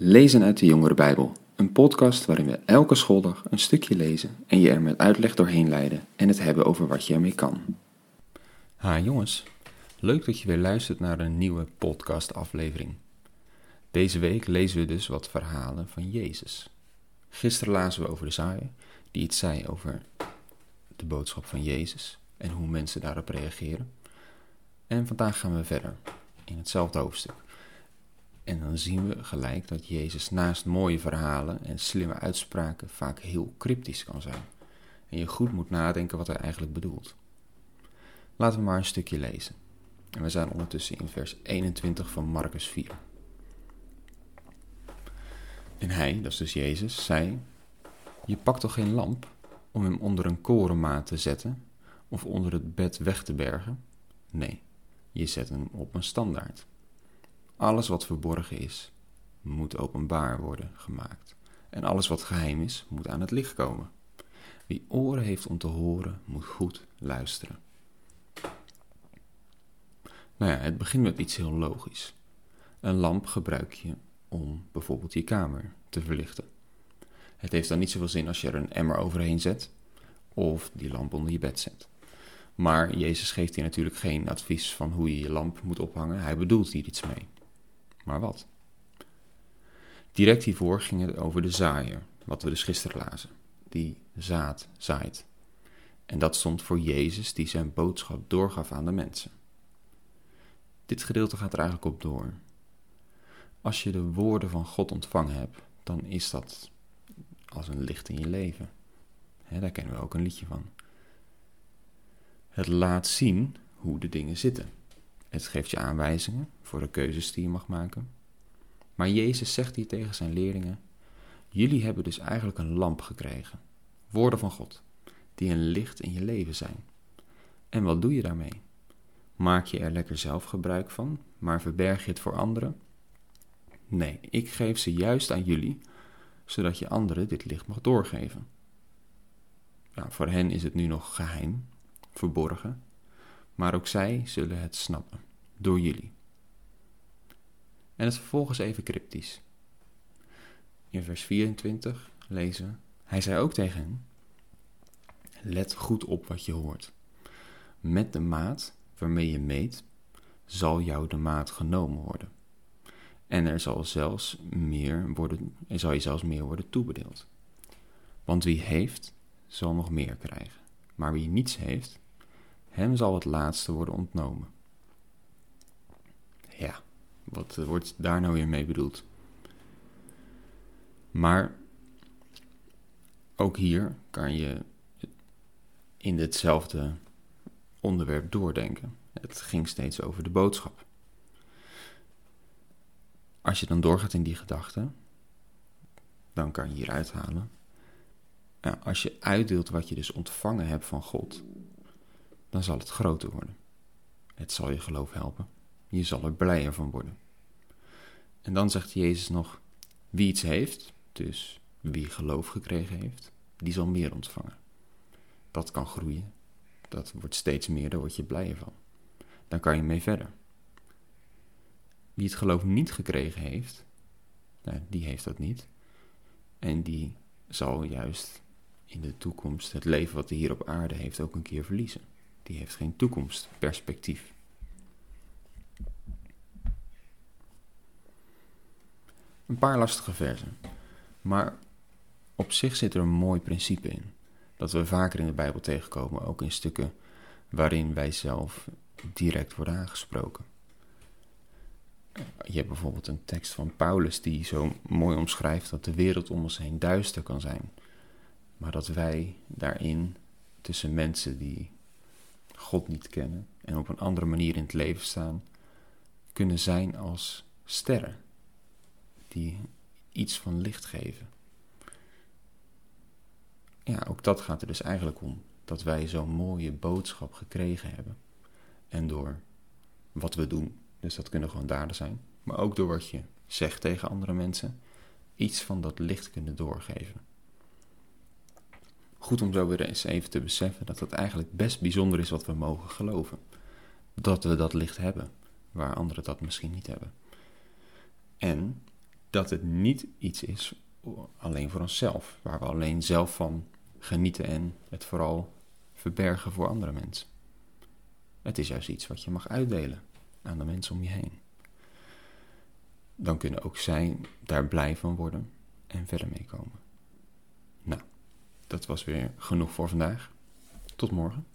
Lezen uit de Jongere Bijbel, een podcast waarin we elke schooldag een stukje lezen en je er met uitleg doorheen leiden en het hebben over wat je ermee kan. Ha jongens, leuk dat je weer luistert naar een nieuwe podcastaflevering. Deze week lezen we dus wat verhalen van Jezus. Gisteren lazen we over de zaaier die iets zei over de boodschap van Jezus en hoe mensen daarop reageren. En vandaag gaan we verder in hetzelfde hoofdstuk. En dan zien we gelijk dat Jezus naast mooie verhalen en slimme uitspraken vaak heel cryptisch kan zijn. En je goed moet nadenken wat hij eigenlijk bedoelt. Laten we maar een stukje lezen. En we zijn ondertussen in vers 21 van Marcus 4. En hij, dat is dus Jezus, zei: Je pakt toch geen lamp om hem onder een korenmaat te zetten of onder het bed weg te bergen? Nee, je zet hem op een standaard. Alles wat verborgen is, moet openbaar worden gemaakt. En alles wat geheim is, moet aan het licht komen. Wie oren heeft om te horen, moet goed luisteren. Nou ja, het begint met iets heel logisch. Een lamp gebruik je om bijvoorbeeld je kamer te verlichten. Het heeft dan niet zoveel zin als je er een emmer overheen zet of die lamp onder je bed zet. Maar Jezus geeft hier natuurlijk geen advies van hoe je je lamp moet ophangen. Hij bedoelt hier iets mee. Maar wat? Direct hiervoor ging het over de zaaier, wat we dus gisteren lazen. Die zaad zaait. En dat stond voor Jezus die zijn boodschap doorgaf aan de mensen. Dit gedeelte gaat er eigenlijk op door. Als je de woorden van God ontvangen hebt, dan is dat als een licht in je leven. daar kennen we ook een liedje van. Het laat zien hoe de dingen zitten. Het geeft je aanwijzingen voor de keuzes die je mag maken. Maar Jezus zegt hier tegen zijn leerlingen: Jullie hebben dus eigenlijk een lamp gekregen, woorden van God, die een licht in je leven zijn. En wat doe je daarmee? Maak je er lekker zelf gebruik van, maar verberg je het voor anderen? Nee, ik geef ze juist aan jullie, zodat je anderen dit licht mag doorgeven. Ja, voor hen is het nu nog geheim, verborgen, maar ook zij zullen het snappen, door jullie. En het vervolgens even cryptisch. In vers 24 lezen Hij zei ook tegen hen: Let goed op wat je hoort. Met de maat waarmee je meet, zal jou de maat genomen worden. En er zal, zelfs meer worden, er zal je zelfs meer worden toebedeeld. Want wie heeft, zal nog meer krijgen. Maar wie niets heeft, hem zal het laatste worden ontnomen. Ja, wat wordt daar nou weer mee bedoeld? Maar ook hier kan je in hetzelfde onderwerp doordenken. Het ging steeds over de boodschap. Als je dan doorgaat in die gedachten, dan kan je hier uithalen. Ja, als je uitdeelt wat je dus ontvangen hebt van God, dan zal het groter worden. Het zal je geloof helpen. Je zal er blijer van worden. En dan zegt Jezus nog: Wie iets heeft, dus wie geloof gekregen heeft, die zal meer ontvangen. Dat kan groeien. Dat wordt steeds meer, daar word je blijer van. Dan kan je mee verder. Wie het geloof niet gekregen heeft, nou, die heeft dat niet. En die zal juist in de toekomst het leven wat hij hier op aarde heeft ook een keer verliezen die heeft geen toekomstperspectief. Een paar lastige versen. Maar op zich zit er een mooi principe in. Dat we vaker in de Bijbel tegenkomen, ook in stukken waarin wij zelf direct worden aangesproken. Je hebt bijvoorbeeld een tekst van Paulus die zo mooi omschrijft dat de wereld om ons heen duister kan zijn. Maar dat wij daarin tussen mensen die God niet kennen en op een andere manier in het leven staan, kunnen zijn als sterren die iets van licht geven. Ja, ook dat gaat er dus eigenlijk om. Dat wij zo'n mooie boodschap gekregen hebben. En door wat we doen, dus dat kunnen gewoon daden zijn, maar ook door wat je zegt tegen andere mensen, iets van dat licht kunnen doorgeven goed om zo weer eens even te beseffen dat het eigenlijk best bijzonder is wat we mogen geloven. Dat we dat licht hebben, waar anderen dat misschien niet hebben. En dat het niet iets is alleen voor onszelf, waar we alleen zelf van genieten en het vooral verbergen voor andere mensen. Het is juist iets wat je mag uitdelen aan de mensen om je heen. Dan kunnen ook zij daar blij van worden en verder mee komen. Nou, dat was weer genoeg voor vandaag. Tot morgen.